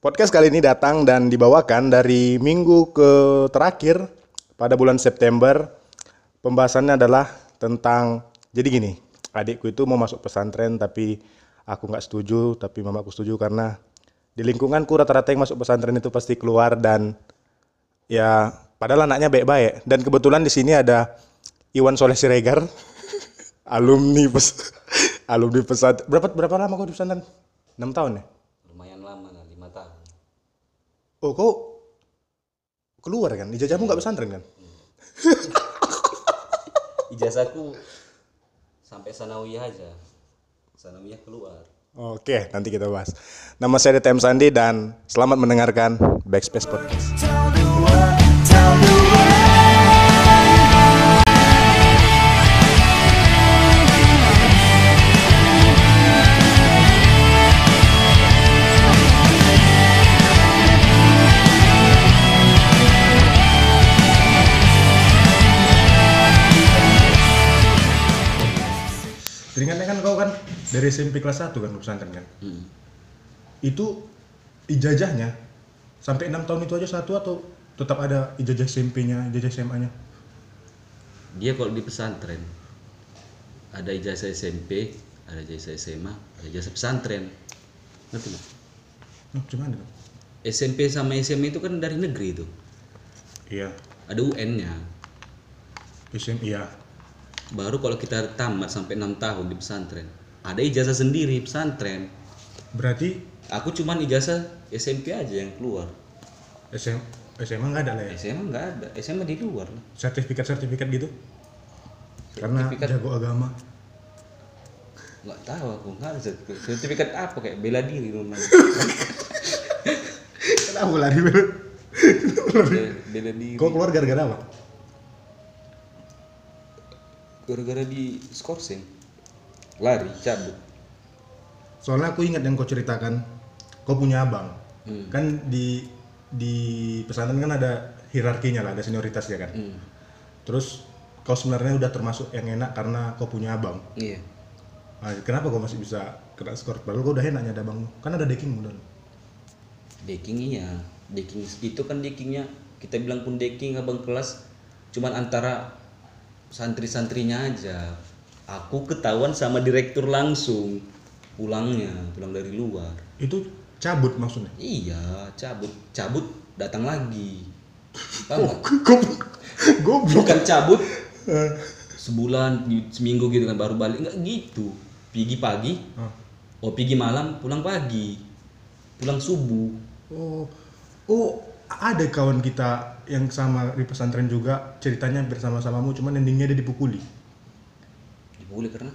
Podcast kali ini datang dan dibawakan dari minggu ke terakhir pada bulan September. Pembahasannya adalah tentang jadi gini, adikku itu mau masuk pesantren tapi aku nggak setuju, tapi mamaku setuju karena di lingkunganku rata-rata yang masuk pesantren itu pasti keluar dan ya padahal anaknya baik-baik dan kebetulan di sini ada Iwan Soleh Siregar alumni pes alumni pesantren berapa berapa lama kau di pesantren? 6 tahun ya? lumayan lama lah lima tahun Oh kau keluar kan? Ijazahmu nggak pesantren kan? ijazahku sampai sanawiyah aja sanawiyah keluar Oke, nanti kita bahas. Nama saya DTM Sandi dan selamat mendengarkan Backspace Podcast. Teringatnya dari SMP kelas 1 kan pesantren kan? Hmm. Itu ijazahnya sampai enam tahun itu aja satu atau tetap ada ijazah SMP-nya, ijazah SMA-nya? dia kalau di pesantren ada ijazah SMP ada ijazah SMA ada ijazah pesantren ngerti nggak Nah, gimana tuh? SMP sama SMA itu kan dari negeri itu Iya, ada UN-nya SM, iya. baru kalau kita tamat sampai enam tahun di pesantren ada ijazah sendiri pesantren Berarti aku cuman ijazah SMP aja yang keluar SM, SMA nggak ada lah ya? SMA nggak ada SMA di luar lah Sertifikat-sertifikat gitu? Karena Sertifikat- jago agama. nggak tahu aku nggak ada sertifikat sertifikat apa kayak bela diri namanya Kenapa lari? bela, bela diri Kau keluar gara-gara apa? gara-gara di skorsing lari cabut Soalnya aku ingat yang kau ceritakan, kau punya abang. Hmm. Kan di di pesantren kan ada hierarkinya lah, ada senioritasnya kan. Hmm. Terus kau sebenarnya udah termasuk yang enak karena kau punya abang. iya Nah, kenapa kau masih bisa kena skor? Padahal kau udah enaknya ada abang. Kan ada decking udah. decking iya decking itu kan deckingnya kita bilang pun decking abang kelas cuman antara santri-santrinya aja aku ketahuan sama direktur langsung pulangnya pulang dari luar Itu cabut maksudnya. iya cabut cabut datang lagi? Goblok. Goblok. bukan cabut Eh, sebulan seminggu gitu kan baru balik nggak gitu pergi pagi ah. oh pergi malam pulang pagi pulang subuh Oh, oh ada kawan kita yang sama di pesantren juga ceritanya hampir sama-samamu, cuman endingnya dia dipukuli. Dipukuli karena.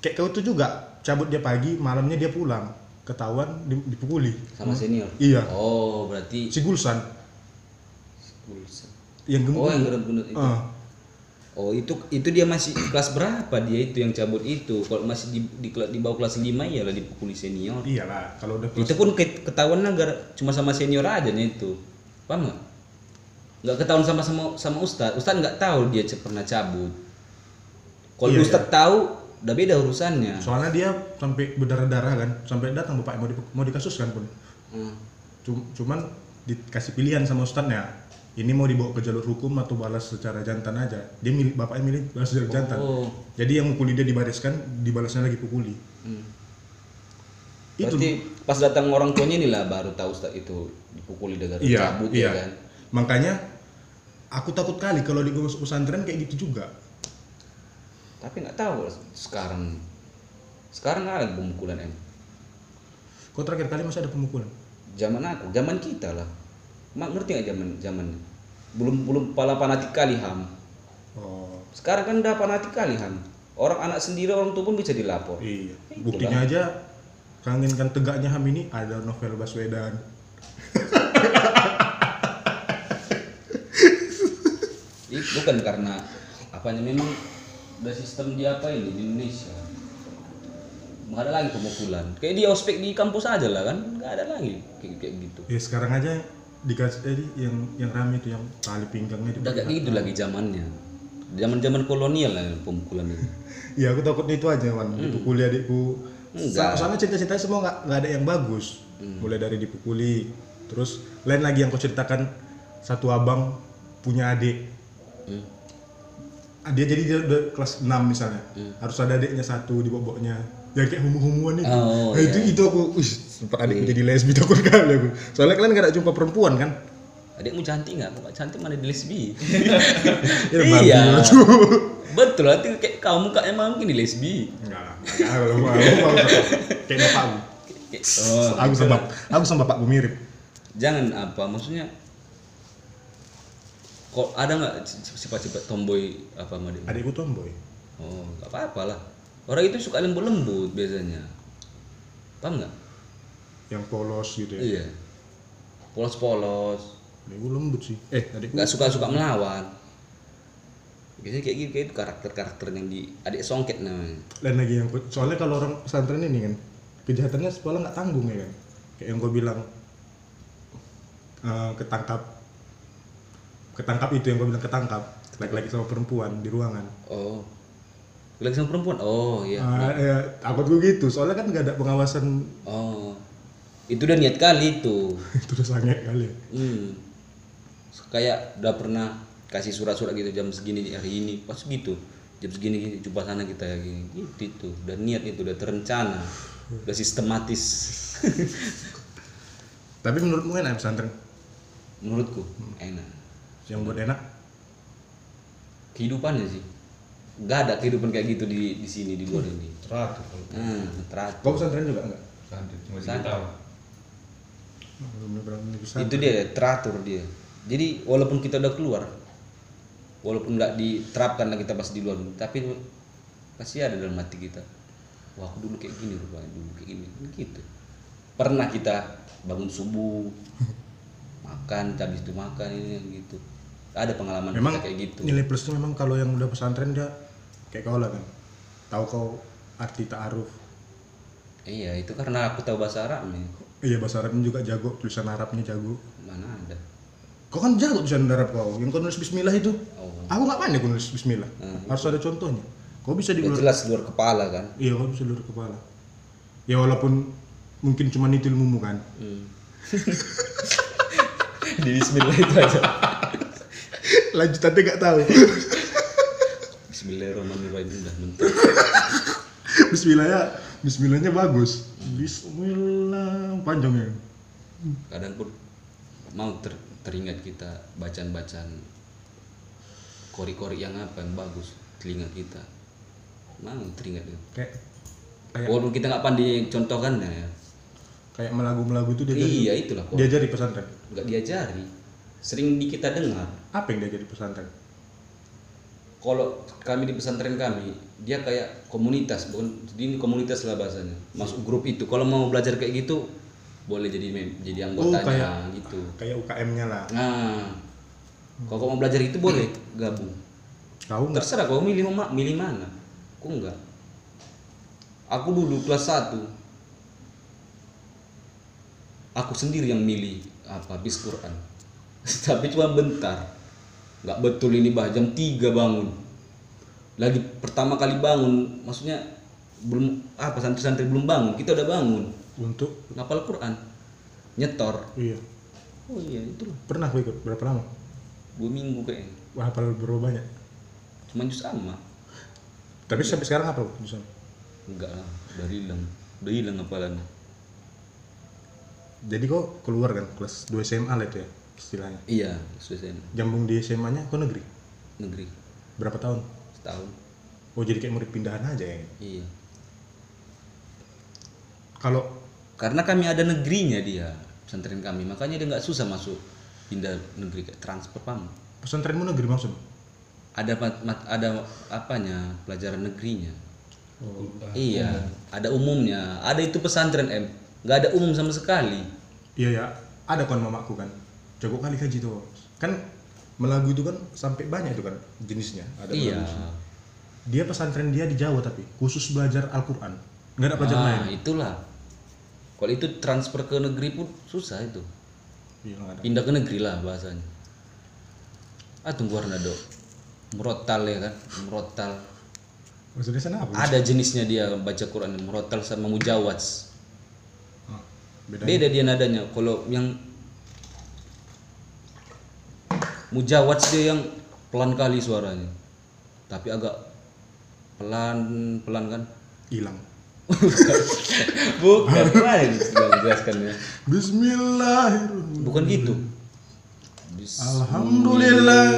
Kayak kau tuh juga cabut dia pagi, malamnya dia pulang, ketahuan di- dipukuli. sama senior? Iya, oh berarti si Gulsan. Yang gemuk. oh yang gendut itu? Ah, oh itu itu dia masih kelas berapa dia itu yang cabut itu? Kalau masih di di, di bawah kelas 5 ya lah dipukuli senior. Iyalah, kalau udah itu pun ke- ketahuan gara cuma sama senior aja nih itu. Paham nggak? Nggak ketahuan sama sama sama ustad ustad nggak tahu dia pernah cabut kalau Iya, ustad tahu udah beda urusannya soalnya dia sampai berdarah-darah kan, sampai datang bapak mau di, mau dikasuskan pun. Hmm. Cum- Cuman dikasih pilihan sama ustadnya, ini mau dibawa ke jalur hukum atau balas secara jantan aja. Dia milih bapaknya milih balas secara jantan. oh Jadi yang mukuli dia dibariskan, dibalasnya lagi pukuli. hmm. Itu berarti pas datang orang tuanya nih lah baru tahu ustad itu dipukuli dengan iya, cabut iya. ya kan Makanya aku takut kali kalau di pesantren kayak gitu juga. Tapi nggak tahu sekarang sekarang nggak ada pemukulan em Kau terakhir kali masih ada pemukulan? zaman aku zaman kita lah mak ngerti nggak zaman zamannya belum belum pala fanatik kali ham Oh, sekarang kan udah fanatik kali ham orang anak sendiri orang tua pun bisa dilapor iya. Itulah. Buktinya aja kangenkan tegaknya Ham ini ada novel Baswedan. bukan karena apanya memang udah sistem di apa ini di Indonesia? Nggak ada lagi pemukulan kayak di ospek di kampus aja lah kan. Nggak ada lagi kayak, kayak gitu. Ya sekarang aja dikasih tadi yang yang rame itu yang tali pinggangnya udah kayak gitu lagi zamannya. Zaman zaman kolonial lah pemukulan itu. Iya aku takutnya itu aja Wan. Hmm. Itu kuliah adikku. Enggak. So- soalnya cerita-ceritanya semua nggak nggak ada yang bagus. Mulai dari dipukuli. Terus lain lagi yang kau ceritakan satu abang punya adik. Hmm. Ah, dia jadi dia udah kelas 6 misalnya. Harus ada adiknya satu di boboknya yang kayak humu-humuan itu. Oh, Nah, itu itu aku wih, sempat adikku jadi lesbi takut kali aku. Soalnya kalian gak ada jumpa perempuan kan? Adikmu cantik nggak? Kok cantik mana di lesbi? Ya, iya. Betul, nanti kayak kamu kak emang mungkin di lesbi. enggak kalau mau aku kayak bapakku Kayak- Oh, aku sama aku sama bapakku mirip. Jangan apa maksudnya kok ada nggak sifat-sifat tomboy apa sama dia? adikku tomboy Oh, nggak apa-apa lah. Orang itu suka lembut-lembut biasanya. Paham nggak? yang polos gitu ya Iya. Polos-polos. adikku lembut sih eh adikku Nggak suka-suka melawan. Biasanya kayak gitu, kayak itu karakter-karakter yang di adik songket namanya. dan lagi yang soalnya kalau orang pesantren ini kan kejahatannya sekolah nggak tanggung ya kan kayak yang gue bilang eh, ketangkap ketangkap itu yang gue bilang ketangkap. Laki-laki sama perempuan di ruangan. Oh. Lagi sama perempuan? Oh iya. Ah, ya, takut gue gitu. Soalnya kan nggak ada pengawasan. Oh. Itu udah niat kali itu. itu udah sangat kali. Ya. Hmm. Kayak udah pernah kasih surat-surat gitu jam segini hari ini. Pas gitu. Jam segini gini jumpa sana kita ya gini. Gitu itu. Udah niat itu udah terencana. Udah sistematis. Tapi menurutmu enak pesantren? Menurutku enak yang buat enak? Kehidupannya sih. Nggak ada kehidupan kayak gitu di di sini di luar ini. Teratur kalau hmm, teratur. Kau pesantren juga enggak santai cuma pesantren. itu dia teratur dia. Jadi walaupun kita udah keluar walaupun nggak diterapkan lah kita pas di luar tapi pasti ada dalam hati kita. Wah aku dulu kayak gini rupanya dulu kayak gini. Gitu. Pernah kita bangun subuh makan habis itu makan ini gitu ada pengalaman memang kayak gitu. nilai plusnya memang kalau yang udah pesantren dia kayak kau lah kan. Tahu kau arti ta'aruf. Iya itu karena aku tahu bahasa Arab nih. Iya bahasa Arabnya juga jago tulisan Arabnya jago. Mana ada? Kau kan jago tulisan Arab kau. Yang kau nulis Bismillah itu. Oh. Aku nggak pandai kau nulis Bismillah. Hmm. harus ada contohnya. Kau bisa di luar jelas luar kepala kan? Iya kau bisa luar kepala. Ya walaupun mungkin cuma itu ilmumu kan. Hmm. di Bismillah itu aja lanjutannya nggak tahu. Bismillahirrahmanirrahim. Udah mentok Bismillahnya Bismillahnya bagus. Bismillah panjangnya kadang pun mau ter, teringat kita bacaan-bacaan kori-kori yang apa yang bagus telinga kita. Mau teringat itu. Kayak kayak walaupun kita nggak pandai contohkannya ya. Kayak melagu-melagu itu dia iya itulah kok diajari pesantren? Nggak diajari. Sering di kita dengar apa yang diajari pesantren? Kalau kami di pesantren kami dia kayak komunitas bukan ini komunitas lah bahasanya. Masuk grup itu. Kalau mau belajar kayak gitu boleh jadi jadi anggotanya kayak- gitu. kayak UKM-nya lah. Nah. Kalau mau belajar itu boleh gabung. Kau nggak? Terserah kau milih ma- milih mana. Aku enggak aku dulu kelas 1 aku sendiri yang milih apa habis Quran. Tapi cuma bentar nggak betul ini bah. Jam 3 bangun. Lagi pertama kali bangun maksudnya belum apa santri-santri belum bangun kita udah bangun. Untuk? Ngapal Quran. Nyetor. Iya. Oh iya itulah pernah kau ikut? Berapa lama? Dua minggu kayaknya. Wah, hafal berapa banyak. Cuma jus sama. Tapi sampai sekarang apa di sana enggak lah udah hilang. Udah hilang hafalannya. Jadi kok keluar kan kelas 2 SMA lah itu ya istilahnya? Iya, selesai jambung di SMA nya kok negeri? Negeri. Berapa tahun? Setahun. oh jadi kayak murid pindahan aja ya? Iya. kalau Karena kami ada negerinya dia pesantren kami, makanya dia nggak susah masuk pindah negeri kayak transfer pam. pesantrenmu negeri maksud? Ada mat- mat- ada apanya? Pelajaran negerinya. oh, iya, ada umumnya. Ada itu pesantren M, nggak ada umum sama sekali. iya ya ada kan mamaku kan jago kali kaji tuh kan melagu itu kan sampai banyak itu kan jenisnya ada iya. melagu. dia pesantren dia di Jawa tapi khusus belajar Al-Quran nggak ada pelajaran lain Ah, itulah. Kalau itu transfer ke negeri pun susah itu. iya ada pindah ke negeri lah bahasanya ah tunggu warna dok merotal ya kan merotal Maksudnya sana apa? Ada jenisnya dia baca Quran murotal sama mujawats. Oh, beda. Beda dia nadanya. Kalau yang mujawats dia yang pelan kali suaranya. Tapi agak pelan pelan kan? Hilang. Bukan, mana ini sudah menjelaskannya? Bismillahirrahmanirrahim. Bukan gitu. Alhamdulillah.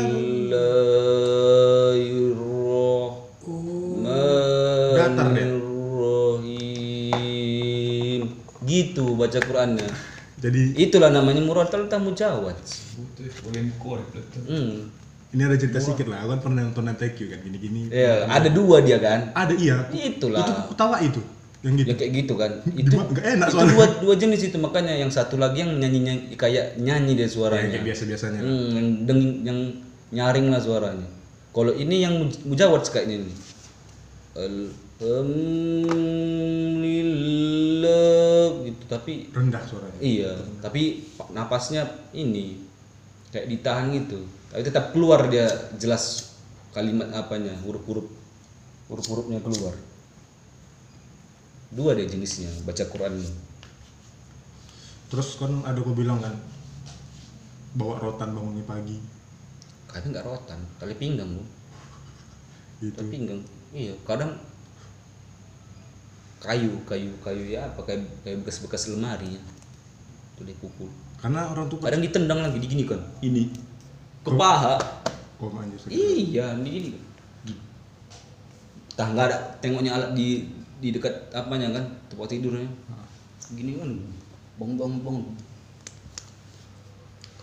Datar dia. Bismillahirrahmanirrahim. Gitu baca Qurannya. Jadi Itulah namanya murotal tamu jawat. Hmm. ini ada cerita sedikit lah. Aku kan pernah nonton NTQ kan gini-gini. Ya, ada dua dia kan. Ada iya. Itulah. Itu aku tawa itu. Yang gitu. Ya kayak gitu kan. Itu Cuma nggak enak itu soalnya. dua, dua jenis itu makanya yang satu lagi yang nyanyi, nyanyi kayak nyanyi dia suaranya. kayak biasa-biasanya. Hmm, yang deng- yang nyaring lah suaranya. Kalau ini yang muj- mujawat kayaknya ini. Alhamdulillah gitu tapi Rendah suaranya. iya, tapi pa- napasnya ini kayak ditahan gitu. Tapi tetap keluar dia jelas kalimat apanya, huruf-huruf huruf-hurufnya keluar. Dua deh jenisnya baca Quran. Terus kan ada aku bilang kan bawa rotan bangunnya pagi Kadang nggak rotan, tali pinggang bu. gitu. Tali pinggang. Iya, kadang kayu, kayu, kayu ya apa kayak kayak bekas-bekas lemari ya. Itu dipukul. Karena orang tuh Kadang ditendang lagi digini kan. Ini ke paha. sakit. Iya, ini nggak ada tengoknya alat di di dekat apanya kan tempat tidurnya. Gini kan, bang bang bang.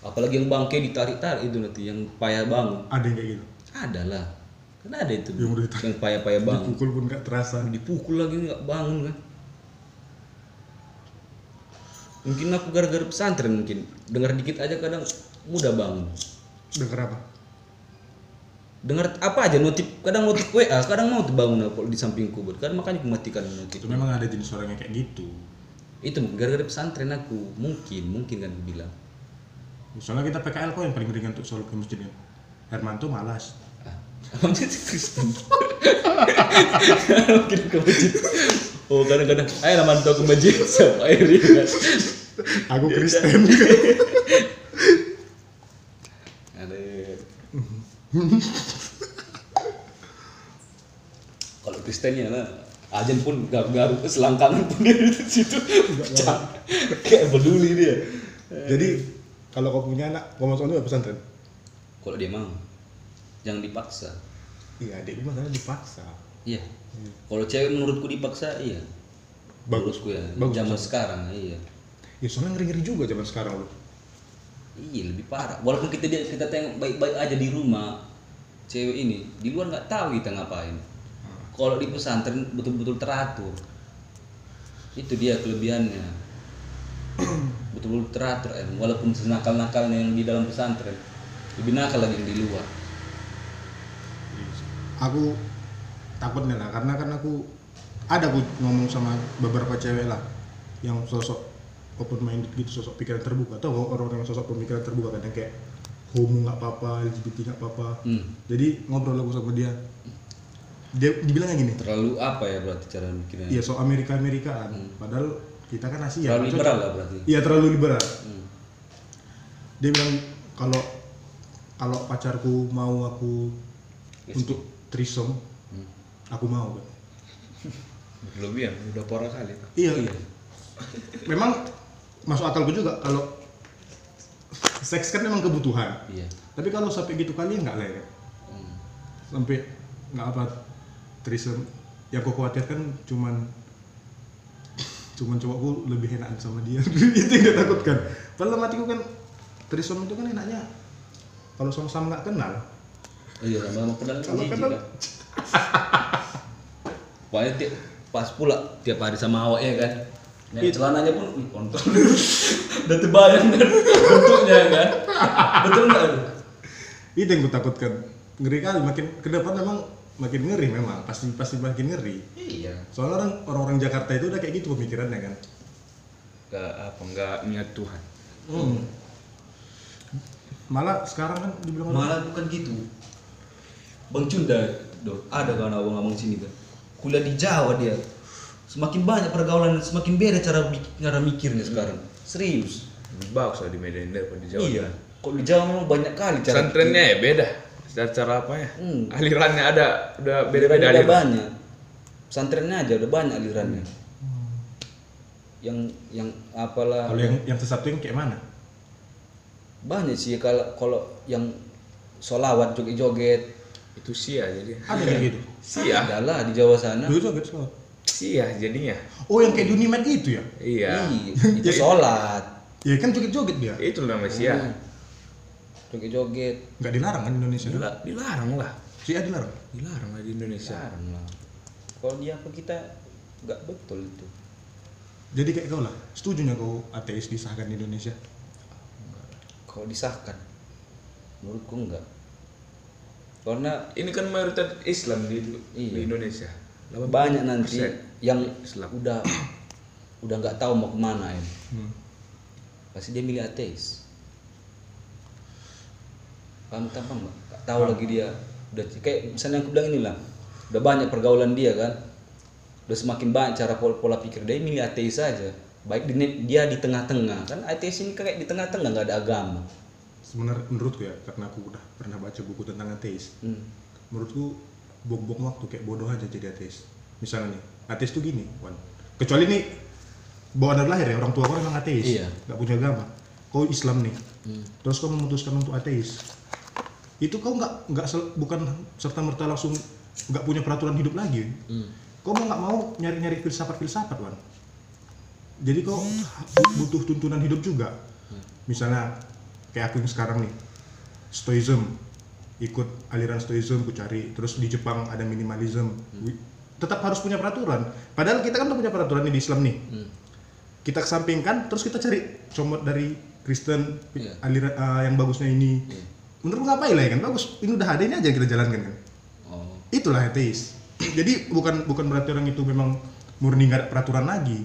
Apalagi yang bangke ditarik-tarik itu nanti yang payah bangun. Ada yang kayak gitu. Ada lah. Kan ada itu. Yang udah. Yang payah-payah bangun. Dipukul pun gak terasa. Dipukul lagi nggak bangun kan. Mungkin aku gara-gara pesantren mungkin dengar dikit aja kadang mudah bangun. Dengar apa? dengar apa aja notif kadang notif WA kadang mau bangun aku kalau di sampingku buat kan makanya aku matikan notif Itu memang ada jenis orang yang kayak gitu. itu gara-gara pesantren aku mungkin mungkin kan aku bilang Soalnya kita PKL kok yang paling ringan untuk selalu ke masjid kan. Hermanto malas. Sih Kristen. Mungkin oh kadang-kadang. Ayo lah mantau ke masjid sama ya kan Aku Kristen. ada. Kalau Kristennya lah ajan pun garuk-garuk selangkangan pun dia di situ. Kayak peduli dia. Jadi kalau kau punya anak, kau masuk juga pesantren. kalau dia mau jangan dipaksa. Iya, adik gue masalah dipaksa. iya. Kalau cewek menurutku dipaksa iya. Bagus. menurutku ya Bagus, zaman sekarang iya. Ya soalnya ngeri-ngeri juga zaman sekarang loh. iya lebih parah. Walaupun kita dia kita tengok baik-baik aja di rumah cewek ini di luar nggak tahu kita ngapain. Kalau di pesantren betul-betul teratur. Itu dia kelebihannya. Betul-betul teratur em. walaupun senakal-nakalnya yang di dalam pesantren lebih nakal lagi yang di luar Aku takutnya lah karena kan aku ada aku ngomong sama beberapa cewek lah yang sosok open minded gitu sosok pikiran terbuka. Atau orang-orang yang sosok pemikiran terbuka kadang kayak homo nggak apa-apa LGBT nggak apa-apa. Hmm. jadi ngobrol aku sama dia. Dia dibilangnya gini. Terlalu apa ya berarti cara mikirnya? Iya so Amerika Amerikaan padahal kita kan Asia terlalu cocok. liberal lah berarti. Iya terlalu liberal. Hmm. dia bilang kalau kalau pacarku mau aku untuk trisom aku mau kan Berlebihan, udah parah kali. iya, memang masuk akalku juga kalau seks kan memang kebutuhan. Iya. Tapi kalau sampai gitu kali nggak lah ya Hmm. sampai nggak apa trisom yang aku khawatirkan cuman cuman cowokku lebih enak sama dia. Itu yang dia takutkan. Padahal matiku kan trisom itu kan enaknya kalau sama-sama nggak kenal iya sama-sama kenal jijik kenal- kan. Pokoknya tiap pas pula tiap hari sama awak ya kan. Nah, celananya pun kontol. Udah tebalan kan bentuknya kan. Betul enggak? itu yang kutakutkan ngeri kali makin ke depan memang makin ngeri memang pasti pasti makin ngeri Iya. soalnya orang orang-orang Jakarta itu udah kayak gitu pemikirannya kan Gak apa, gak niat Tuhan. Hmm. malah sekarang kan dibilang orang Malah bukan gitu. Bang Cunda, do, ada kan abang-abang sini kan. kuliah di Jawa dia semakin banyak pergaulan semakin beda cara cara mikirnya sekarang serius Lebih bagus lah di Medan daripada di Jawa. iya kok di Jawa memang banyak kali cara Pesantrennya ya beda. Cara cara apa ya? Hmm. Alirannya ada udah beda-beda Alirannya udah aliran. banyak pesantrennya aja udah banyak alirannya yang yang apalah Kalau yang yang sesat tuh yang kayak mana? banyak sih kalau kalau yang solawat joget-joget Itu sia jadi. Ada kayak gitu. Sia. adalah di Jawa sana Dulu joget slow. Sia jadinya. Oh yang kayak di Unimed itu ya? Iya. Ih, itu sholat Ya kan joget-joget dia. Itu namanya sia. Hmm. joget-joget Nggak dilarang kan di Indonesia? Dila- dilarang lah. Sih dilarang. Dilarang lah di Indonesia. Jarang lah kalau dia apa kita nggak betul itu Jadi kayak kau lah, setuju nggak kau ateis disahkan di Indonesia? kalau disahkan menurutku enggak karena Ini kan mayoritas Islam di, Iya. di Indonesia. banyak nanti 80% yang Islam. udah udah nggak tahu mau ke mana ya. Hmm. pasti dia milih ateis. Paham tak paham nggak tahu lagi dia udah kayak misalnya aku bilang inilah udah banyak pergaulan dia kan. Udah semakin banyak cara pola, pola pikir dia milih ateis saja baik di, dia di tengah-tengah. Kan ateis ini kayak di tengah-tengah nggak ada agama Sebenarnya menurutku ya, karena aku udah pernah baca buku tentang ateis. hmm. Menurutku bong-bong waktu kayak bodoh aja jadi ateis. Misalnya nih, ateis tuh gini, Wan. Kecuali nih bawaan dari lahir ya, orang tua kau memang ateis, Iya. nggak punya agama. Kau Islam nih, Hmm. terus kau memutuskan untuk ateis. Itu kau nggak nggak bukan serta merta langsung nggak punya peraturan hidup lagi. Hmm. Kau mau nggak mau nyari-nyari filsafat-filsafat, Wan. Jadi kau butuh tuntunan hidup juga. Misalnya kayak aku yang sekarang nih, Stoicism, ikut aliran Stoicism ku cari. Terus di Jepang ada minimalism. Wi- Tetap harus punya peraturan. Padahal kita kan udah punya peraturan nih di Islam nih. Hmm. Kita kesampingkan, terus kita cari comot dari Kristen Iya. aliran ah, yang bagusnya ini. Iya. Menurut ngapain lah ya kan bagus. Ini udah ada ini aja yang kita jalankan kan oh itulah ateis jadi bukan bukan berarti orang itu memang murni nggak ada peraturan lagi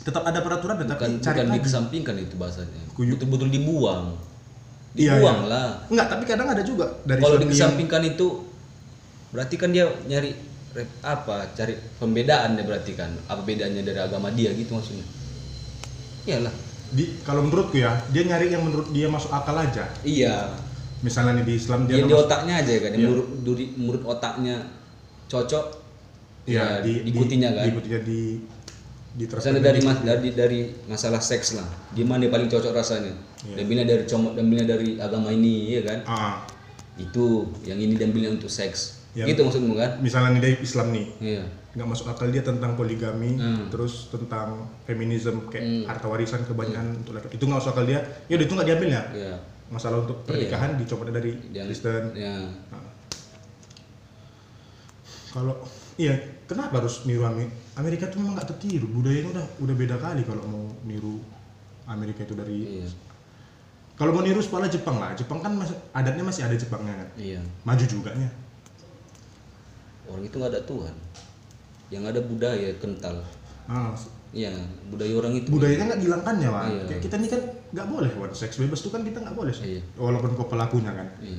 tetap ada peraturan tetapi bukan cari bukan lagi. dikesampingkan itu bahasanya. Betul-betul dibuang. Iya, dibuang iya. lah. Enggak tapi kadang ada juga dari kalau Islam yang- dikesampingkan itu berarti kan dia nyari apa cari pembedaan dia berarti kan. Apa bedanya dari agama dia gitu maksudnya? Iyalah. Di kalau menurutku ya dia nyari yang menurut dia masuk akal aja. Iya. Misalnya nih di Islam dia dia di otaknya aja kan Iya. menurut menurut otaknya cocok Iya, ya, di, diikutinya di, kan. diikutinya di di Misalnya dari mas dari dari masalah seks lah, di mana yang paling cocok rasanya? Iya. Dan bila dari comot dan bila dari agama ini, ya kan? ah, Itu yang ini dan bila untuk seks. Yang- Gitu maksudmu kan? misalnya nih dari Islam nih Iya. nggak masuk akal dia tentang poligami Hmm. terus tentang feminisme kayak Hmm. harta warisan kebanyakan untuk laki itu nggak masuk akal dia ya itu nggak diambil ya Iya. masalah untuk pernikahan dicopot dari Yang Kristen Ya. Nah. kalau iya kenapa harus niru Amerika Amerika tuh memang nggak tertiru budayanya udah udah beda kali kalau mau niru Amerika itu dari Iya. kalau mau niru sekolah Jepang lah Jepang kan masih adatnya masih ada Jepangnya kan Iya. maju juga nya Orang itu nggak ada Tuhan. Yang ada budaya kental. ah, Iya, budaya orang itu. budayanya nggak dihilangkannya Wan. Iya. kayak kita nih kan nggak boleh Wan. seks bebas tuh kan kita nggak boleh Iya. walaupun kau pelakunya kan Iya.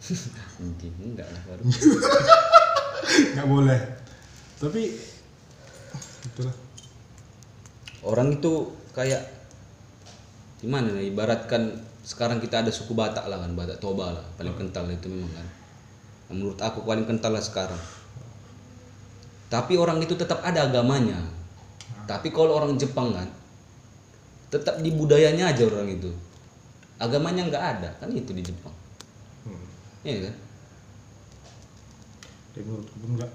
Mungkin enggak lah baru. nggak boleh tapi itulah. Orang itu kayak gimana nih ibaratkan sekarang kita ada suku Batak lah kan Batak Toba lah paling kental itu memang kan. Nah, menurut aku paling kental lah sekarang. Tapi orang itu tetap ada agamanya. Tapi kalau orang Jepang kan tetap di budayanya aja orang itu. Agamanya nggak ada kan itu di Jepang. Hmm. Iya kan? Menurutku pun nggak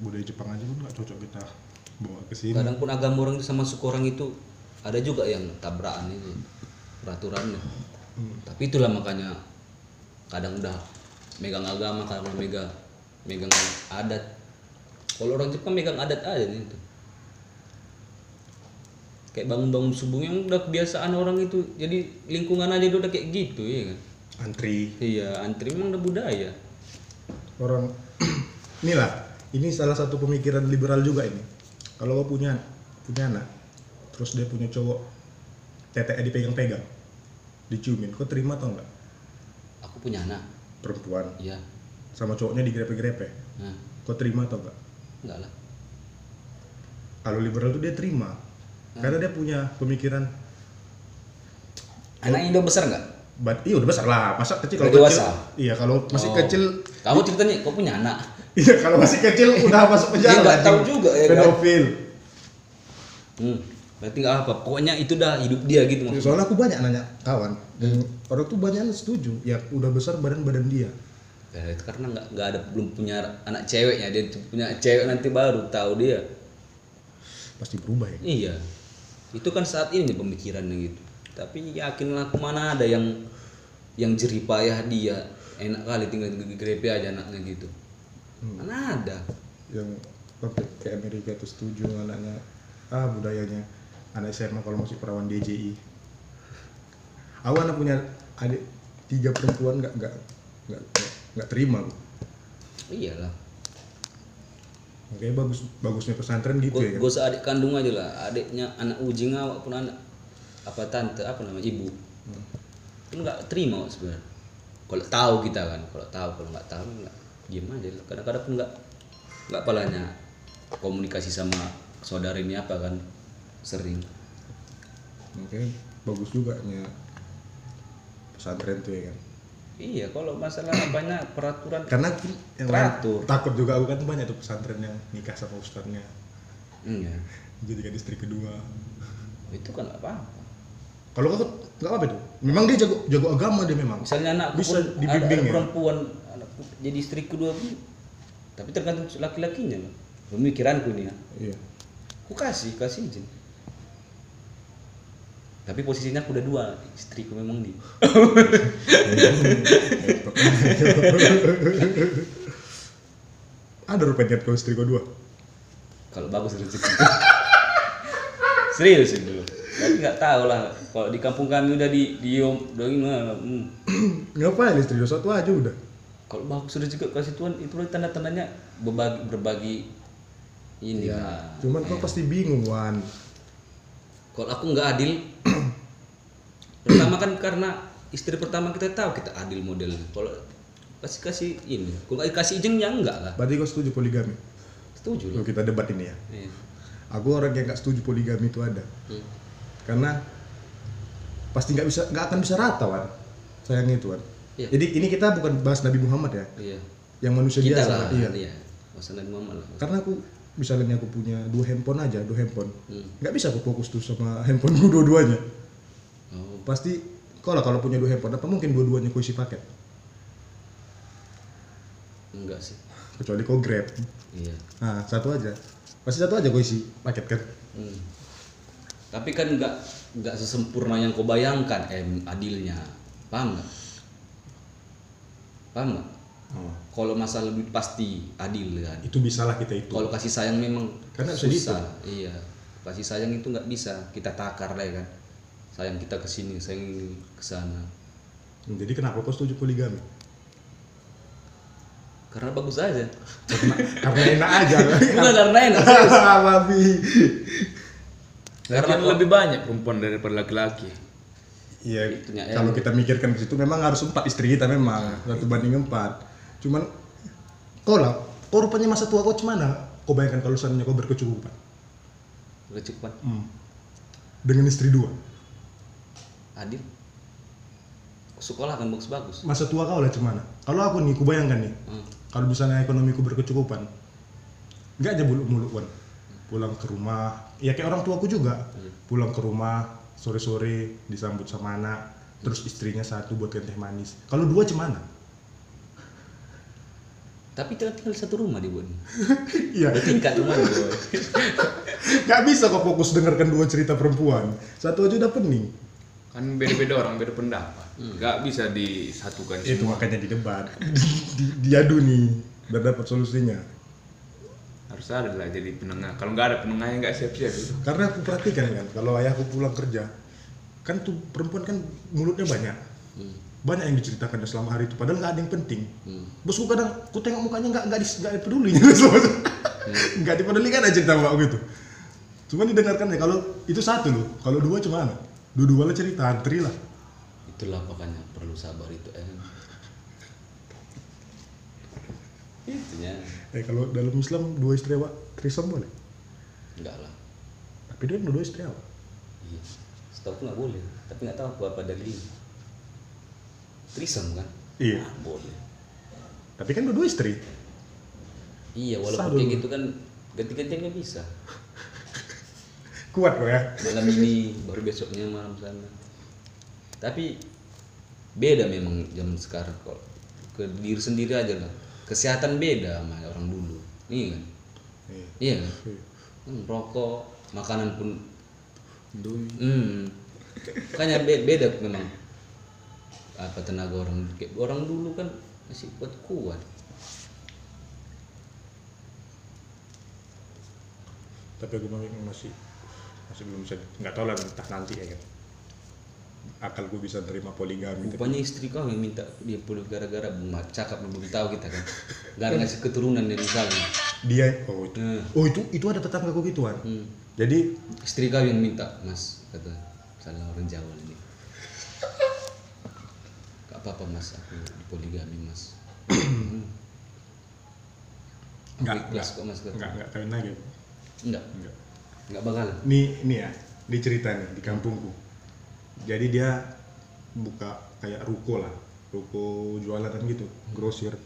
budaya Jepang aja pun nggak cocok kita bawa ke sini. Kadang pun agama orang itu sama suku orang itu ada juga yang tabrakan itu peraturannya. Hmm. tapi itulah makanya kadang udah megang agama kadang megang megang adat. Kalau orang Jepang megang adat aja nih itu. Kayak bangun-bangun subuh yang udah kebiasaan orang itu jadi lingkungan aja udah kayak gitu ya kan? Antri. Iya antri memang udah budaya. Orang inilah ini salah satu pemikiran liberal juga ini. Kalau kau punya punya anak terus dia punya cowok teteknya dipegang-pegang diciumin kau terima atau enggak? Aku punya anak. Perempuan. Iya. Sama cowoknya digrepe-grepe. Nah, kau terima atau enggak? Enggak lah. kalau liberal tuh dia terima. Karena dia punya pemikiran. Anaknya udah besar enggak? But, iya udah besar lah. Masa kecil kalau kecil iya kalau masih Oh. kecil Kamu ceritanya kok punya anak? Iya kalau masih kecil udah masuk penjara Dia nggak tahu juga ya, kan? pedofil Hmm. Berarti enggak apa. Pokoknya itu dah hidup dia gitu maksudnya. soalnya aku banyak nanya kawan dan orang tuh banyak yang setuju ya udah besar badan badan dia Ya, itu karena nggak nggak ada belum punya anak ceweknya dia punya cewek nanti baru tahu dia pasti berubah ya iya itu kan saat ini pemikirannya gitu tapi yakinlah aku mana ada yang yang jerih payah dia enak kali tinggal di grepe aja anaknya gitu mana ada? Yang ke Amerika tuh setuju anaknya. Ah budayanya. Anak SMA kalau masuk perawan DJI aku anak punya adik tiga perempuan nggak nggak nggak nggak- terima aku. iyalah. Makanya bagus bagusnya pesantren gitu ya. Kan? gue adik kandung aja lah. Adiknya anak ujing awak pun anak apa tante apa namanya ibu. Kan nggak terima sebenarnya. Kalau tahu kita kan. Kalau tahu kalau nggak tahu nggak diem aja. Kadang-kadang pun nggak nggak palanya komunikasi sama saudara ini apa kan sering. Makanya bagus juga nya pesantren tuh ya kan? Iya kalau masalah apanya peraturan karena yang Teratur. takut juga aku kan banyak tuh pesantren yang nikah sama ustadznya. Iya. Jadikan istri kedua. Itu kan apa-apa. Kalau aku nggak apa itu memang dia jago jago agama dia memang. Misalnya anakku Bisa dibimbing ada, ada ya? perempuan jadi istri kedua pun tapi tergantung laki-lakinya loh pemikiranku ini ya. Iya. Aku kasih kasih izin. Tapi posisinya aku udah dua istriku memang di. Ada rupanya kau istri kau dua? Kalau bagus rezeki. Serius itu. Tapi nggak tahu lah kalau di kampung kami udah di di udah gimana hmm. ngapain istri dua? Satu aja udah kalau bagus rezeki kasih Tuhan itu tanda tandanya berbagi berbagi ini lah cuman kau pasti bingung wan. Kalau aku nggak adil pertama kan karena istri pertama kita tahu kita adil modelnya. Kalau kasih kasih ini kalau nggak kasih izin ya enggak lah. Berarti kau setuju poligami? Setuju lah. Kita debat ini ya. Iya. aku orang yang nggak setuju poligami itu ada. Hmm. karena pasti nggak bisa nggak akan bisa rata wan. Sayangnya itu wan Iya. jadi ini kita bukan bahas Nabi Muhammad ya? Iya. Yang manusia kita biasa lah. iya. Iya. Nabi Muhammad lah. Karena aku misalnya aku punya dua handphone aja dua handphone. Hmm. bisa aku fokus tuh sama handphoneku dua-duanya. Oh. Pasti kau lah kalau punya dua handphone apa mungkin dua-duanya kau isi paket? Enggak sih. Kecuali kau grab. Iya. Nah satu aja. Pasti satu aja kau isi paket kan? Hmm. tapi kan enggak enggak sesempurna yang kau bayangkan eh adilnya. Paham nggak paham nggak? Kalau masalah duit pasti adil kan. Itu bisalah kita itu. Kalau kasih sayang memang Karena bisa susah. Iya. Kasih sayang itu nggak bisa. Kita takar lah ya kan. Sayang kita ke sini sayang ke sana. Jadi kenapa kau setuju poligami? Karena bagus aja. Karena, karena enak aja. Bukan karena enak babi. Karena lebih banyak perempuan daripada laki-laki. Iya, Itunya, ya. kalau kita mikirkan ke situ memang harus empat istri kita memang satu banding empat. Cuman kau lah, kau rupanya masa tua kau cemana? Kau bayangkan kalau seandainya kau berkecukupan kecukupan hmm. dengan istri dua, adil sekolah kan bagus-bagus masa tua kau lah cemana? Kalau aku nih, ku bayangkan nih, Hmm. kalau misalnya ekonomiku berkecukupan, nggak aja muluk-muluk kan, pulang ke rumah, ya kayak orang tuaku juga, pulang ke rumah sore-sore disambut sama anak, terus istrinya satu buat teh manis. Kalau dua cemana? tapi tinggal, tinggal satu rumah dibuat Iya, tingkat rumah boy nggak bisa kok fokus dengarkan dua cerita perempuan. Satu aja udah pening. Kan beda-beda orang, beda pendapat. Nggak bisa disatukan Itu semua. makanya di debat, di, diadu nih, biar dapat solusinya. Harus ada lah jadi penengah. Kalau nggak ada penengahnya nggak siap-siap itu. Karena aku perhatikan kan, kalau ayahku pulang kerja, kan tuh perempuan kan mulutnya banyak, hmm. banyak yang diceritakan selama hari itu. Padahal nggak ada yang penting. Hmm. Bosku kadang, ku tengok mukanya nggak nggak nggak peduli, nggak dipedulikan aja cerita mbakku itu. Cuma didengarkan ya kalau itu satu loh, kalau dua cuma mana? Dua-dua lah cerita antri lah. itulah makanya perlu sabar itu eh. Itunya Eh kalau dalam Islam dua istri awak trisam boleh? enggak lah Tapi dia dua istri awak. iya setahu aku nggak boleh tapi nggak tahu aku apa dalilnya trisam kan Iya. Ah, boleh Tapi kan dua istri. iya walaupun kayak dulu. gitu kan ganti-gantian nggak bisa Kuat kok ya. malam ini baru besoknya malam sana tapi beda memang zaman sekarang kok ke diri sendiri aja lah kesehatan beda sama orang dulu. Iya kan? Iya. iya kan? Hmm, rokok makanan pun Indomie. hmm. Makanya be- beda memang. Apa tenaga orang orang dulu kan masih kuat kuat. Tapi aku memang masih masih belum bisa nggak tahu lah entah nanti ya kan. Akal gue bisa terima poligami. tapi- rupanya istri kau yang minta dia puluh gara-gara bunga cakap belum tahu kita kan gak ada ngasih keturunan dia misalnya Dia oh itu Nah. oh itu itu ada tetangga gue gituan. hmm. Jadi istri kau yang minta mas kata salah orang Jawa ini gak apa-apa mas aku di poligami mas Hmm. nggak Ikhlas nggak kok, Mas, kata. nggak nggak kawin lagi. enggak Nggak. enggak bakal Nih nih ya di cerita nih di kampungku. Jadi dia buka kayak ruko lah, ruko jualan gitu, grosir.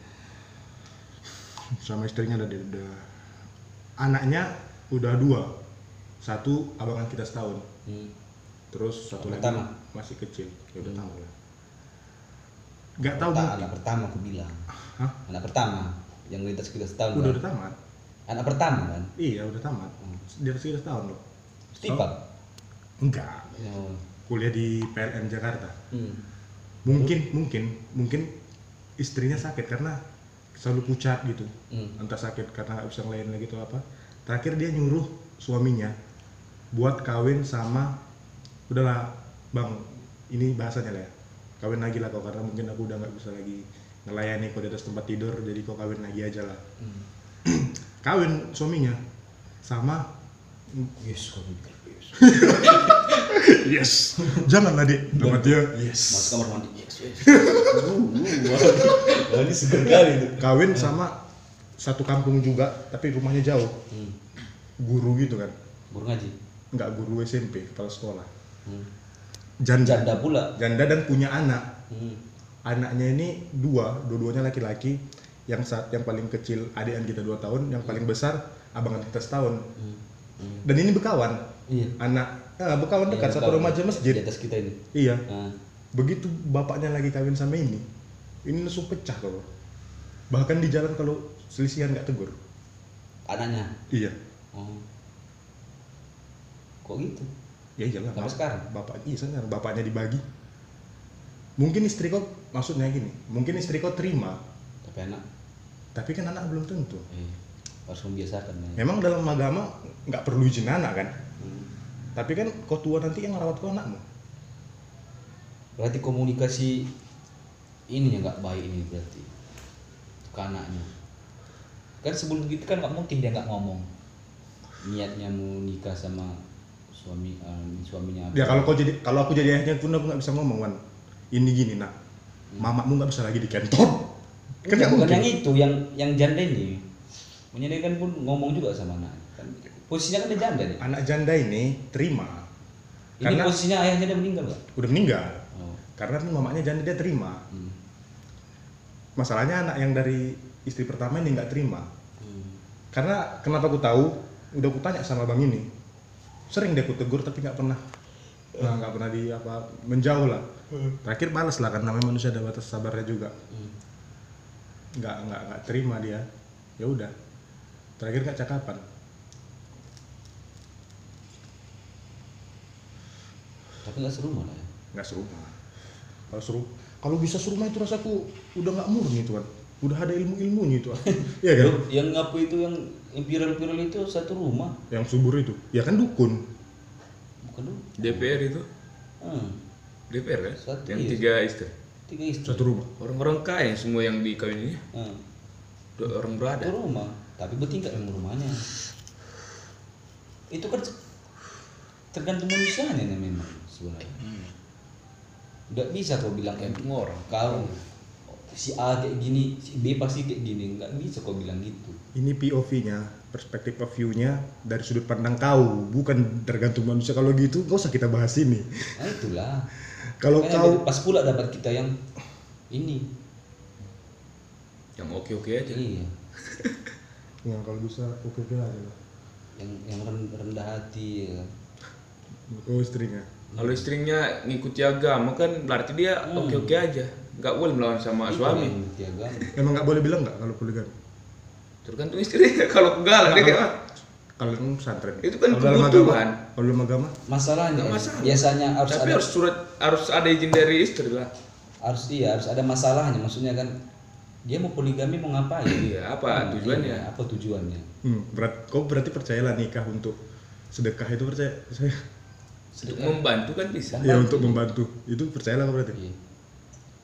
Sama istrinya ada udah anaknya udah dua, satu abangan kita setahun, hmm. terus satu lagi Pertama? masih kecil, ya udah tahu lah. Nggak tahu Perta- anak pertama aku bilang Hah? anak pertama yang lintas kita setahun Udah kan? udah tamat. anak pertama kan Iya udah tamat. Di atas kita setahun loh. Stipak Enggak. oh. Kuliah di PLN Jakarta. hmm. mungkin mungkin mungkin istrinya sakit karena selalu pucat gitu Hmm. entah sakit karena nggak bisa lagi atau apa terakhir dia nyuruh suaminya buat kawin sama udahlah bang ini bahasanya lah ya kawin lagi lah kau karena mungkin aku udah nggak bisa lagi ngelayani kau di atas tempat tidur jadi kau kawin lagi aja lah Hmm. kawin suaminya sama yes kau yes. Janganlah dik sama dia yes. Masuk kamar mandi. Yes yes. Wah ini seger kali itu. Kawin sama satu kampung juga tapi rumahnya jauh. Hmm. guru gitu kan. Baru ngaji? Nggak guru SMP kepala sekolah. Hmm. janda. Janda pula? Janda dan punya anak. Hmm. anaknya ini dua dua-duanya laki-laki. Yang saat yang paling kecil adikan kita dua tahun yang paling besar abangan kita setahun Hmm. Hmm. dan ini bekawan iya. Anak eh, bekawan dekat Iya, satu rumah aja di masjid. Atas kita ini. Iya. Nah, begitu bapaknya lagi kawin sama ini ini langsung pecah kalau bahkan di jalan kalau selisihan nggak tegur. Anaknya? Iya. Oh kok gitu? Ya iyalah Sampai sekarang? bapak iya sekarang bapaknya dibagi. Mungkin istri kau maksudnya gini mungkin istri kau terima. Tapi anak? Tapi kan anak belum tentu. Eh, harus membiasakan ya. memang dalam agama nggak perlu izin anak kan. Tapi kan kau tua nanti yang merawat kau anakmu. Berarti komunikasi ini yang nggak baik ini berarti ke anaknya. Kan sebelum gitu kan nggak mungkin dia nggak ngomong. Niatnya mau nikah sama suami eh, suaminya ya kalau kau jadi kalau aku jadi ayahnya pun aku nggak bisa ngomong wan. Ini gini nak. Mamamu nggak bisa lagi di kantor kan nggak bukan mungkin. yang itu yang yang janda ini. Punya dia kan pun ngomong juga sama anak kan posisinya kan dia janda nih. Anak janda ini terima. Ini karena posisinya ayahnya dia meninggal nggak udah meninggal. Oh. karena kan mamanya janda dia terima. Hmm. masalahnya anak yang dari istri pertama ini nggak terima. Hmm. karena kenapa aku tahu? Udah aku tanya sama bang ini. Sering dia aku tegur tapi nggak pernah. Nah, nggak pernah di apa menjauh lah. Terakhir balas lah kan namanya manusia ada batas sabarnya juga. Hmm. nggak nggak nggak terima dia. Ya udah. Terakhir nggak cakapan tapi nggak serumah lah ya. Nggak serumah. Kalau seru kalau bisa serumah itu rasaku udah nggak murni tuan. Udah ada ilmu ilmunya itu iya kan? Yang- yang apa itu yang yang viral-viral itu satu rumah. Yang subur itu. Ya kan dukun. Bukan dulu DPR itu? Hmm. DPR kan Satu, yang iya. tiga istri? Tiga istri. Satu rumah. Orang-orang kaya semua yang dikawin ini hmm. orang berada. Satu rumah. Tapi bertingkat memang rumahnya. Itu kan tergantung manusianya nih memang sebenarnya nggak bisa kau bilang kayak Tergantung orang. kau si A kayak gini si B pasti kayak gini nggak bisa kau bilang gitu Ini POV-nya, perspektif of view-nya dari sudut pandang kau, bukan tergantung manusia. Kalau gitu, gak usah kita bahas ini. nah itulah Kalau Makanya kau pas pula dapat kita yang ini Yang oke-oke aja. iya Ya kalau bisa oke oke aja lah. yang yang ren- rendah hati ya. Oh istrinya. Kalau istrinya ngikuti agama kan berarti dia Hmm. oke-oke aja. Nggak boleh melawan sama Itu suami. ngerti agama. Emang nggak boleh bilang nggak kalau poligami? Tergantung istrinya. Kalau galak dia kayak Kalau yang pesantren. Itu kan Kalau kebutuhan. agama, Kalau dalam agama, masalahnya masalah. biasanya harus Tapi ada harus surat harus ada izin dari istri lah. harus iya harus ada masalahnya maksudnya kan dia mau poligami mau ngapain Iya, apa Hmm, tujuannya? iya, apa tujuannya hmm, berat. Kau berarti percayalah nikah untuk sedekah itu percaya? Saya. Untuk membantu kan bisa. Ya untuk membantu itu percayalah berarti. Iya.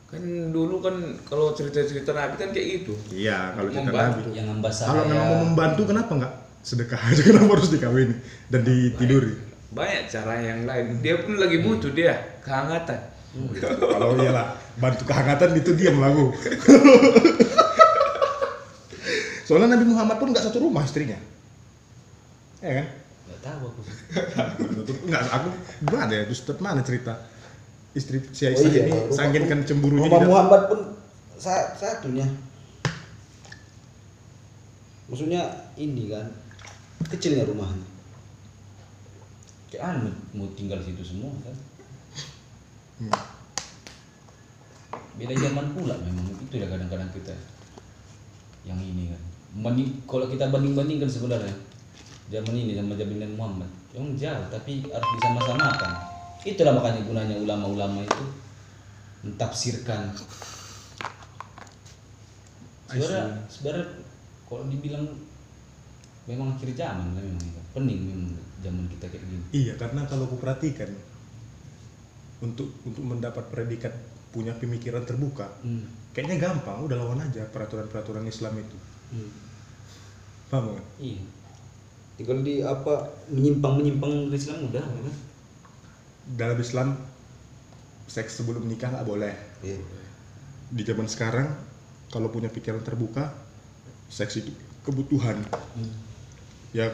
Kan dulu kan kalau cerita-cerita Nabi kan kayak gitu. Iya kalau cerita Membantu. Nabi. yang Kalau memang mau membantu kenapa nggak sedekah aja kenapa harus dikawin dan ditiduri? Banyak cara yang lain. Dia pun lagi butuh dia kehangatan. Kalau iyalah bantu kehangatan itu dia melaku. Soalnya Nabi Muhammad pun nggak satu rumah istrinya. Ya kan? Tahu aku. Enggak, aku gimana ya? Ustaz mana cerita istri si Oh Aisyah iya, ini saking kan cemburunya Rumah tidak- Muhammad pun sa- satunya maksudnya ini kan kecilnya rumahnya kayak anu mau tinggal situ semua kan Hmm. beda zaman pula memang itu ya kadang-kadang kita yang ini kan Banding, kalau kita banding-bandingkan sebenarnya zaman ini sama zaman Muhammad yang jauh tapi harus disama-samakan itulah makanya gunanya ulama-ulama itu mentafsirkan sebenarnya sebenarnya kalau dibilang memang akhir zaman memang ya. pening memang zaman kita kayak gini Iya, karena kalau aku perhatikan untuk untuk mendapat predikat punya pemikiran terbuka, hmm. kayaknya gampang, udah lawan aja peraturan-peraturan Islam itu. Hmm. Paham kan? iya tinggal di apa menyimpang menyimpang dari Islam udah kan Dalam Islam seks sebelum nikah nggak boleh. iya Di zaman sekarang kalau punya pikiran terbuka, seks itu kebutuhan. Hmm. Ya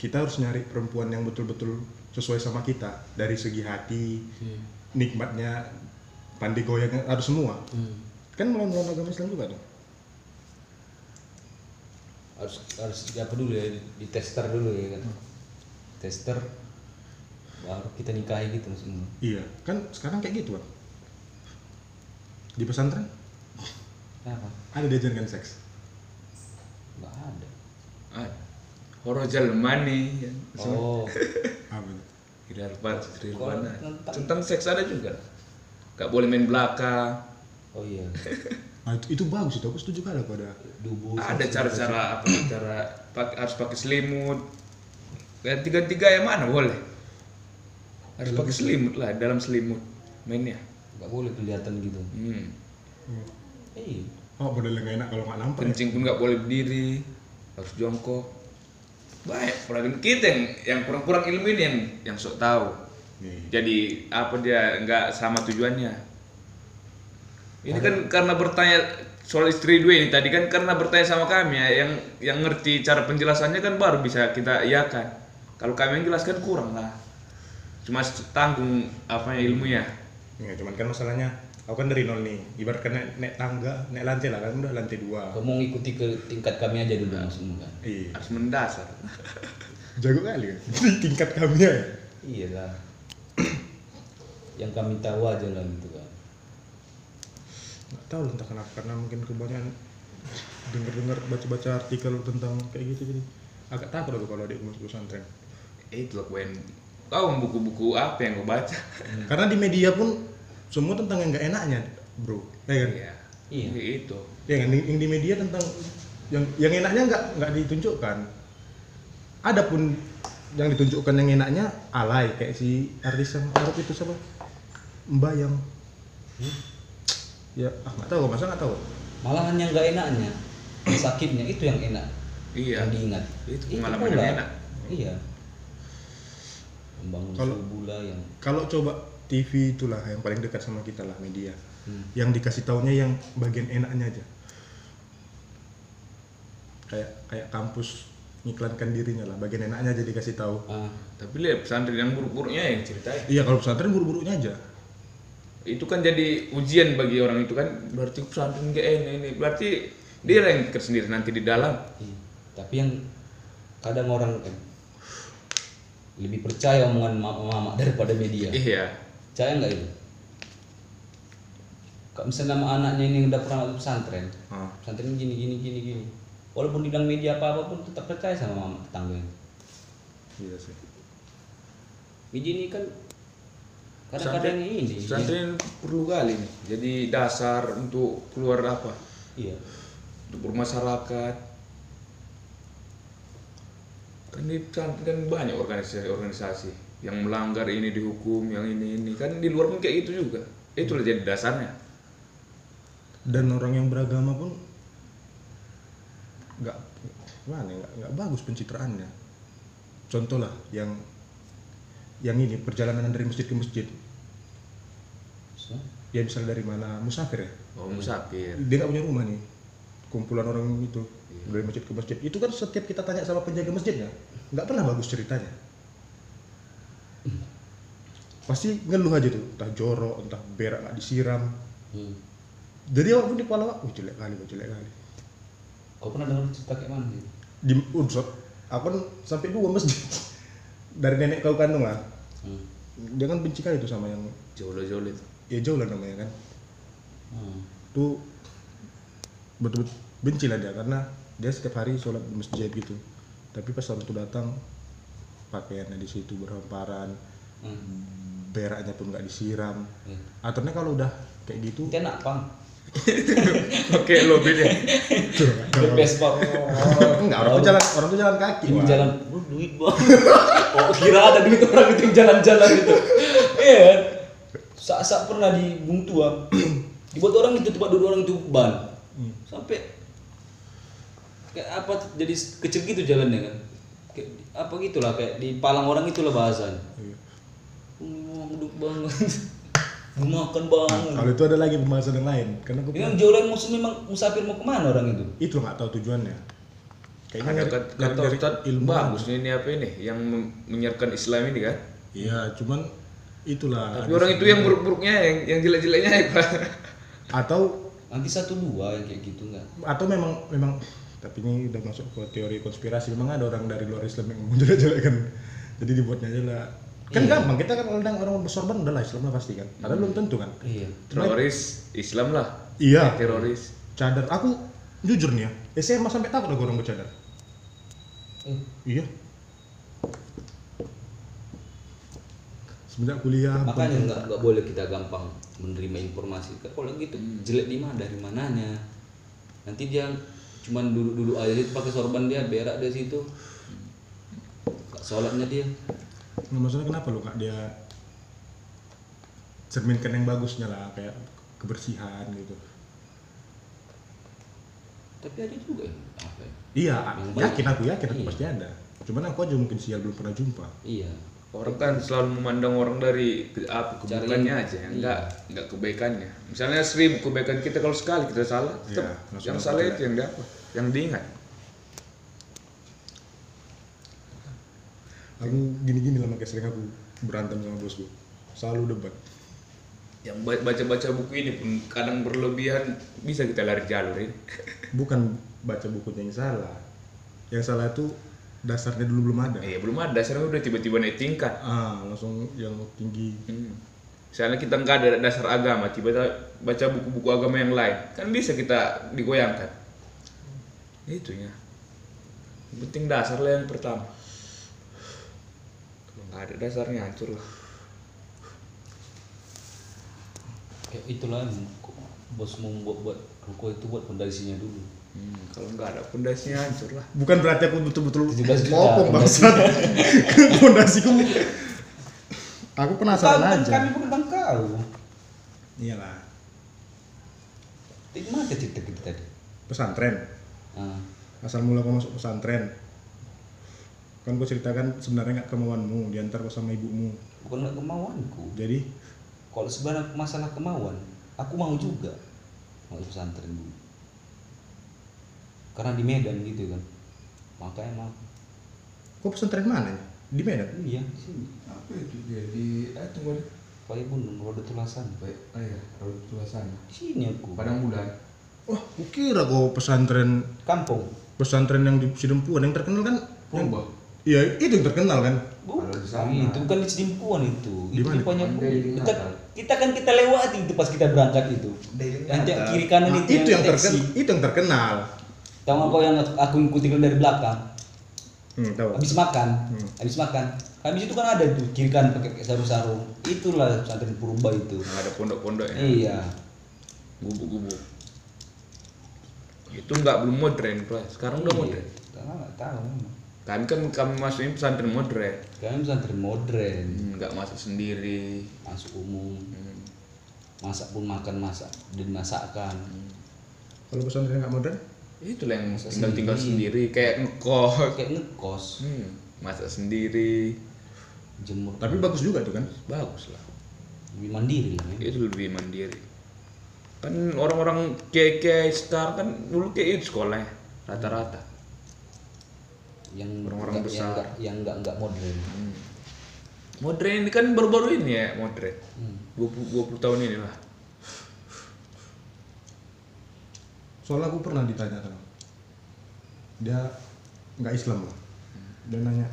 kita harus nyari perempuan yang betul-betul sesuai sama kita dari segi hati, Iya. nikmatnya, pandai goyang harus semua. Hmm. Kan melawan agama Islam juga dong. Harus harus apa dulu ya di, di tester dulu ya kan tester baru kita nikahi gitu maksudnya Iya, kan sekarang kayak gitu kan. Di pesantren kenapa ada diajarkan seks. nggak ada Ah, horor jalman nih. oh Apa itu? Tidak lupa Kalau tentang- Tentang seks ada juga. Gak boleh main belakang. oh iya Nah, itu, itu bagus itu, aku setuju kali aku ada. dubu Ada cara-cara apa? Cara pak- harus pakai selimut. Ganti-gantiga yang mana boleh? Harus pakai selimut lah dalam selimut mainnya. nggak boleh kelihatan gitu Hmm. iya Oh, model yang enak kalau nggak nampak. ya. Kencing pun nggak boleh berdiri, harus jongkok. Banyak perhatian kita yang yang kurang-kurang ilmu ini yang yang sok tahu. Nih. Jadi apa dia nggak sama tujuannya? Ini kan karena bertanya soal istri dua ini tadi kan karena bertanya sama kami ya yang yang ngerti cara penjelasannya kan baru bisa kita iakan. Kalau kami yang jelaskan kurang lah. Cuma tanggung apa ilmunya. Ya, cuman kan masalahnya aku kan dari nol nih. Ibaratkan naik, naik tangga, naik lantai lah kan udah lantai dua. kamu mau ngikuti ke tingkat kami aja dulu maksudnya kan Iya. Harus mendasar. Jago kali kan. Di tingkat kami ya. iya lah yang kami tahu aja lah gitu kan Nggak tahu lah entah kenapa karena mungkin kebanyakan dengar-dengar baca-baca artikel tentang kayak gitu jadi agak takut aku kalau adik masuk pesantren. Itu loh Wen. Kau buku-buku apa yang kau baca? Karena di media pun semua tentang yang nggak enaknya, bro. Ya kan? Iya. Iya. Itu. Ya kan? Yang di media tentang yang yang enaknya nggak nggak ditunjukkan. Adapun yang ditunjukkan yang enaknya alay kayak si artis yang Arab itu siapa? Mbayang. Ya, ah nggak tahu, masa nggak tahu. malahan yang nggak enaknya sakitnya itu yang enak Iya. yang diingat Itu pengalaman yang enak. iya membangun Kalau- subula yang Kalau coba TV itulah yang paling dekat sama kita lah media. yang dikasih taunya yang bagian enaknya aja kayak kayak kampus ngiklankan dirinya lah bagian enaknya aja dikasih tahu Ah, Tapi lihat pesantren yang buruk-buruknya yang ceritain. iya kalau pesantren buru-burunya aja Itu kan jadi ujian bagi orang itu kan. Berarti pesantren kayak ini, ini. Berarti dia yang sendiri nanti di dalam. iya. Tapi yang kadang orang kan lebih percaya omongan mama, mama daripada media. Iya. Percaya nggak itu? Kalau misalnya nama anaknya ini udah pernah masuk pesantren, Ah. pesantren gini gini gini gini. Walaupun dibilang media apa apa pun tetap percaya sama mama tetangganya. iya sih Media ini kan kadang-kadang ini. Pesantren perlu kali nih. Jadi dasar untuk keluar apa? Iya. Untuk bermasyarakat. Kan di pesantren kan banyak organisasi-organisasi yang melanggar ini dihukum, yang ini ini kan di luar pun kayak gitu juga. Itulah jadi dasarnya. dan orang yang beragama pun nggak gimana ya, nggak bagus pencitraannya contoh lah yang yang ini perjalanan dari masjid ke masjid. Dia misalnya dari mana? Musafir ya? Oh, musafir. dia nggak punya rumah nih. Kumpulan orang itu dari masjid ke masjid. Itu kan setiap kita tanya sama penjaga masjidnya nggak? Pernah bagus ceritanya. Pasti ngeluh aja tuh. Entah jorok entah berak nggak disiram. Hmm. jadi awak pun di kepala wah jelek kali, wah jelek kali. Kau pernah dengar cerita kayak mana sih? Di Unsur, aku kan sampai dua masjid. Dari nenek kau kandung lah. Hmm. Dia kan benci kali tuh sama yang, Jolo-jolo itu. ya jauh lah namanya kan. Hmm. Tuh betul-betul benci lah dia karena dia setiap hari sholat di masjid gitu. Tapi pas waktu datang pakaiannya di situ berhamparan, Hmm. beraknya pun nggak disiram. Ya. Aturnya kalau udah kayak gitu, Itu enak pang. Oke, lo beda. Bebas bang. enggak orang tuh jalan orang tuh jalan kaki. Ini jalan, oh, duit bang. Oh kira ada duit orang itu yang jalan-jalan gitu. Iya kan? Saat-saat pernah di Bung Tua, dibuat orang itu tempat duduk orang itu ban. Sampai kayak apa jadi kecil gitu jalannya kan. Kayak apa gitulah kayak di palang orang itulah bahasanya. Iya. Oh, duduk banget. Makan banget. Kalau itu ada lagi pembahasan yang lain, karena aku Ini yang jauh lain musuh memang musafir mau ke mana orang itu? itu nggak tahu tujuannya. Kayaknya Ada kata, nyari- kata ilmu. bagus nih ini apa ini yang menyiarkan Islam ini kan. Iya, cuman itulah. Tapi orang itu yang buruk-buruknya yang yang jelek-jeleknya ya, Pak. atau Nanti satu dua yang kayak gitu nggak? atau memang memang tapi ini udah masuk ke teori konspirasi memang ada orang dari luar Islam yang mau jelek-jelek kan. Jadi dibuatnya aja lah. Kan Iya. gampang kita kan orang orang bersorban udah lah Islam lah pasti kan. Padahal belum tentu kan. Iya. Teroris Islam lah. Iya. Teroris. Cadar. Aku jujur nih ya, SMA sampai takut aku orang bercadar. Eh, Iya. Semenjak kuliah. makanya nggak nggak boleh kita gampang menerima informasi. Kalau gitu jelek di mana dari mananya? Nanti dia cuman duduk-duduk aja itu pakai sorban dia berak dari situ. Sholatnya dia. Nggak maksudnya kenapa lu nggak dia cerminkan yang bagusnya lah kayak kebersihan gitu. Tapi ada juga yang apa ya? Iya, Yang yakin aku yakin aku Iya. pasti ada. Cuman aku aja mungkin sial belum pernah jumpa. Iya. Orang kan selalu memandang orang dari ke, apa Cari- keburukannya aja, iya. enggak enggak kebaikannya. Misalnya seribu kebaikan kita kalau sekali kita salah, tetap Iya, yang salah itu yang dapat, yang diingat. Aku gini-gini lah makanya sering aku berantem sama bosku. Selalu debat. Yang ba- baca-baca buku ini pun kadang berlebihan bisa kita lari jalur ini. Bukan baca bukunya yang salah. Yang salah itu dasarnya dulu belum ada. Iya belum ada, sekarang udah tiba-tiba naik tingkat. Ah, langsung yang tinggi. Hmm. Misalnya kita nggak ada dasar agama, tiba-tiba baca buku-buku agama yang lain, kan bisa kita digoyangkan. Itu ya. Yang penting dasar lah yang pertama. Ada dasarnya hancur lah. Kayak itulah bos mau buat buat ruko itu buat fondasinya dulu. Hmm, kalau nggak ada pondasinya hancur lah. Bukan berarti aku betul-betul 17 juta. ngopong bangsat. Fondasiku. aku penasaran Kami- aja. Kami bukan bang kau. Iyalah. Di mana cerita kita tadi? Pesantren. Ah, Asal mula kau masuk pesantren. Kan kau ceritakan sebenarnya nggak kemauanmu diantar kau sama ibumu. bukan nggak kemauanku. Jadi? Kalau sebenarnya masalah kemauan, aku mau juga. Mau pesantren dulu karena di Medan gitu kan. Makanya mau. Kok pesantren mana ya? Di Medan? iya di sini. Apa itu? Dia di eh tunggu deh. Pakai Bundung Roda Tulasan. Baik oh iya Raut Tulasan. Di sini aku. Padang Bulan. Wah, kukira kok pesantren kampung. pesantren yang di Sidempuan yang terkenal kan? yang- Purba Iya, itu yang terkenal kan? bukan itu bukan di Sedimpuan itu Di itu Kan dari kita, kita kan kita lewati itu pas kita berangkat itu yang kiri kanan Nah, itu, itu yang taksi. terkenal. Itu yang terkenal. tahu nggak kau yang aku ikuti dari belakang Hmm, tahu. habis makan Hmm. habis makan habis itu kan ada tuh kiri kanan pakai sarung-sarung itulah pesantren purba itu Yang ada pondok-pondok ya. iya Gubuk-gubuk. Itu nggak belum modern, Pak. Sekarang udah Iya. modern. Tahu memang. Kami kan kami masukin pesantren modern. kami pesantren modern Hmm, nggak masak sendiri. masuk umum Hmm. masak pun makan masak dan masakkan Kalau pesantren nggak modern? Itulah yang Masak tinggal tinggal sendiri. kayak ngekos. kayak ngekos Hmm, masak sendiri. jemur Tapi bagus juga tuh kan? Bagus lah. lebih mandiri lah ya Itu lebih mandiri. Kan orang-orang kayak star kan dulu kayak itu sekolahnya rata-rata. Yang Orang-orang besar. yang nggak nggak modern Hmm. Modern ini kan baru-baru ini ya modern. Hmm. 20, 20 tahun ini lah. Soalnya aku pernah ditanya sama dia nggak Islam lah. Dia nanya,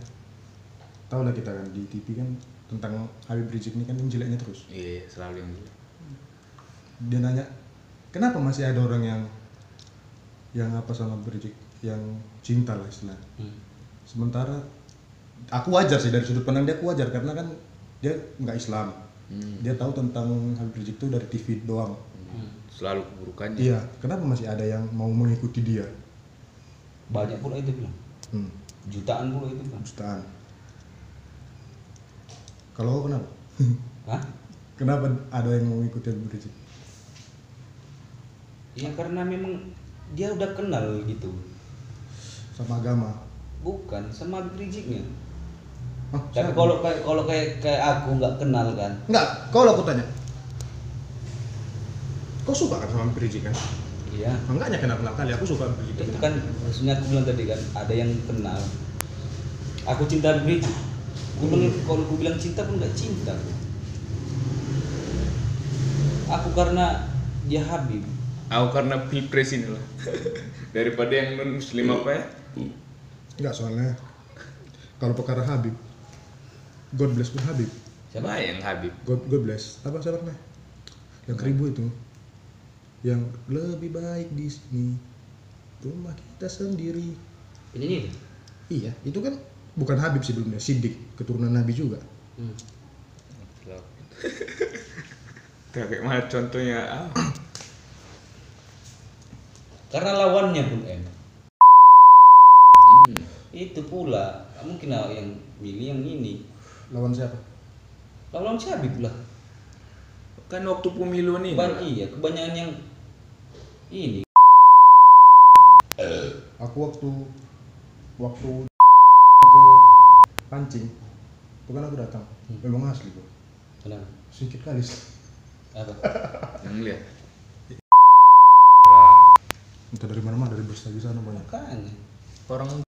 tahu lah kita kan di TV kan tentang Habib Rizik ini kan yang jeleknya terus. Iya, selalu yang gitu. Dia nanya, kenapa masih ada orang yang yang apa sama Habib Rizik yang cinta lah istilah. Hmm. Sementara aku wajar sih dari sudut pandang dia aku wajar karena kan dia nggak Islam. Hmm. Dia tahu tentang Habib Rizik itu dari TV doang. Hmm. Selalu keburukannya. Iya, kenapa masih ada yang mau mengikuti dia? banyak pula itu bilang Hmm, jutaan pula itu bilang jutaan. Kalau kenapa? Hah? kenapa ada yang mau mengikuti Habib Rizik? ya karena memang dia udah kenal gitu Sama agama. Bukan sama Habib Riziknya Hah, tapi kalau kayak kalau kayak kayak aku nggak kenal kan Enggak, kalau aku tanya. Kau suka kan sama Habib Rizik kan? iya Enggaknya kenal-kenal kali, aku suka Habib Rizik. itu kan maksudnya aku bilang tadi kan ada yang kenal aku cinta Habib Rizik aku bilang, kalau aku bilang cinta pun nggak cinta aku karena dia Habib Aku karena pilpres ini lah. Daripada yang non muslim apa ya? Enggak, soalnya kalau perkara Habib, God bless pun Habib. siapa yang Habib? God, God bless. Apa siapa namanya? Yang keribu itu. Yang lebih baik di sini. Rumah kita sendiri. penyanyi itu Iya, itu kan bukan Habib sebelumnya, Siddiq, keturunan Nabi juga. hmm. Kayak mana contohnya? Ah, karena lawannya pun hmm. Itu pula mungkin yang milih yang ini Lawan siapa? lawan si Habib lah Kan waktu pemilu nih. Ban iya kebanyakan yang ini Aku waktu waktu ke pancing, itu kan aku datang. Memang asli kok. kenapa Sedikit kali. apa Yang lihat. Entah dari mana-mana, dari bus lagi sana banyak. makanya Orang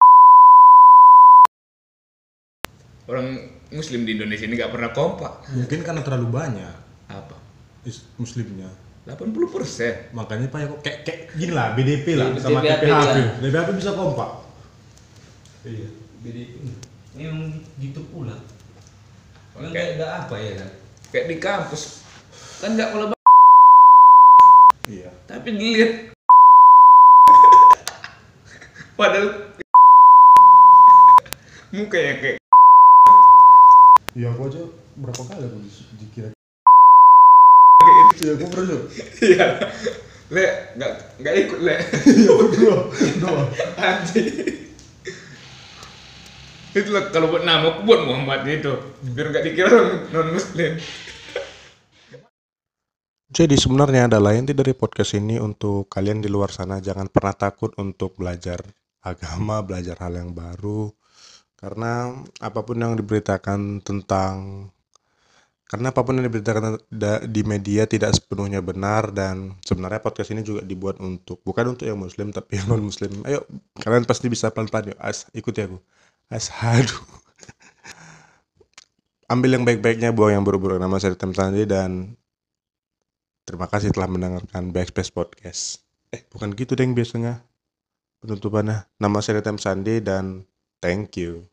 orang muslim di Indonesia ini nggak pernah kompak. Mungkin karena terlalu banyak Apa? is- muslimnya. 80 persen. Makanya Pak ya kok kayak, kayak gini lah, BDP lah BDP sama lah. TPHP. TPHP bisa kompak. Iya. memang gitu pula memang nggak ada apa ya kan Kayak di kampus kan nggak kalau Iya. tapi dilihat padahal mukanya kayak Iya, aku aja berapa kali aku di- dikira itu Iya, aku pernah juga. iya le nggak nggak ikut le Iya, dua, dua. anjing itulah kalau buat nama aku buat Muhammad itu biar nggak dikira non muslim Jadi sebenarnya adalah inti dari podcast ini untuk kalian di luar sana jangan pernah takut untuk belajar agama, belajar hal yang baru. Karena apa pun yang diberitakan tentang karena apa pun yang diberitakan di media tidak sepenuhnya benar dan sebenarnya podcast ini juga dibuat untuk bukan untuk yang muslim tapi yang non muslim ayo kalian pasti bisa pelan-pelan yuk. As ikuti aku. Ashadu ambil yang baik-baiknya buang yang buruk-buruk. Nama saya Tem Sandi dan terima kasih telah mendengarkan Backspace Podcast. Eh bukan gitu deh yang biasanya penutupannya. Nama saya Tem Sandi dan thank you